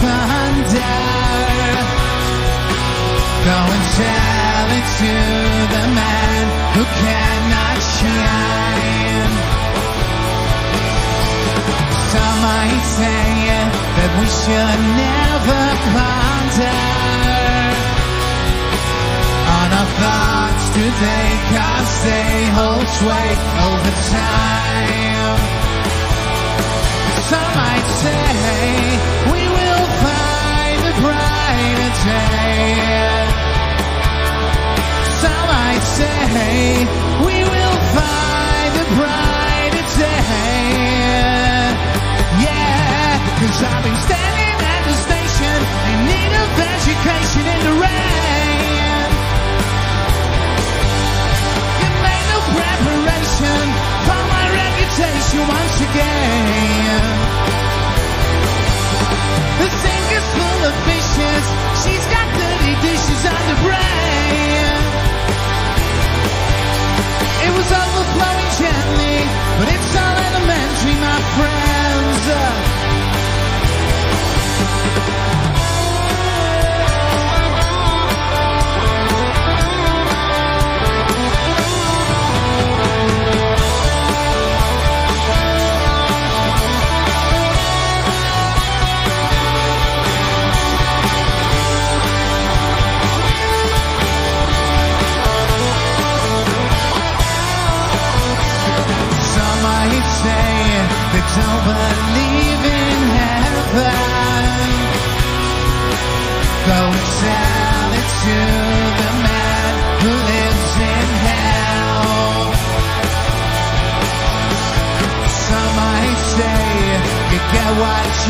Thunder. Go and tell it to the man who cannot shine. Some might say that we should never ponder on our thoughts today, cause they hold sway over time. Some again.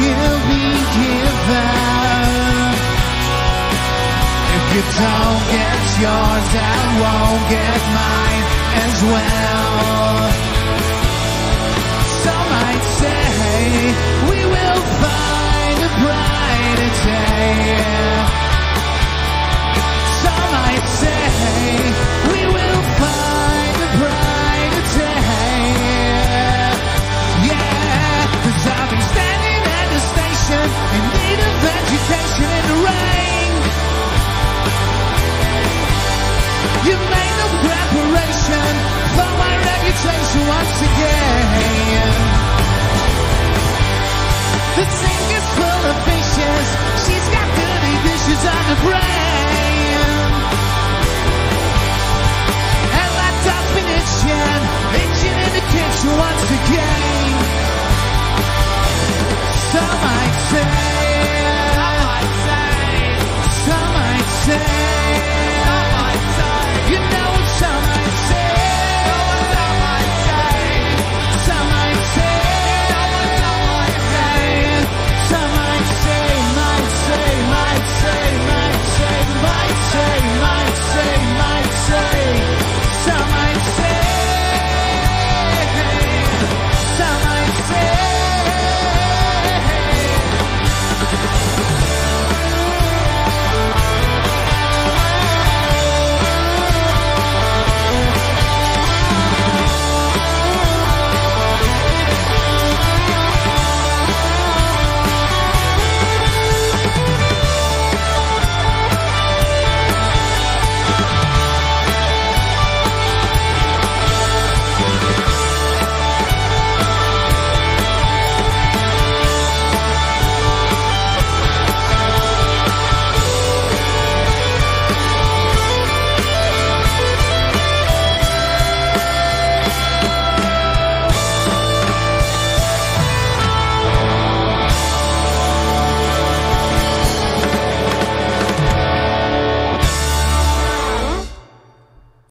will be given. If you don't get yours, I won't get mine as well.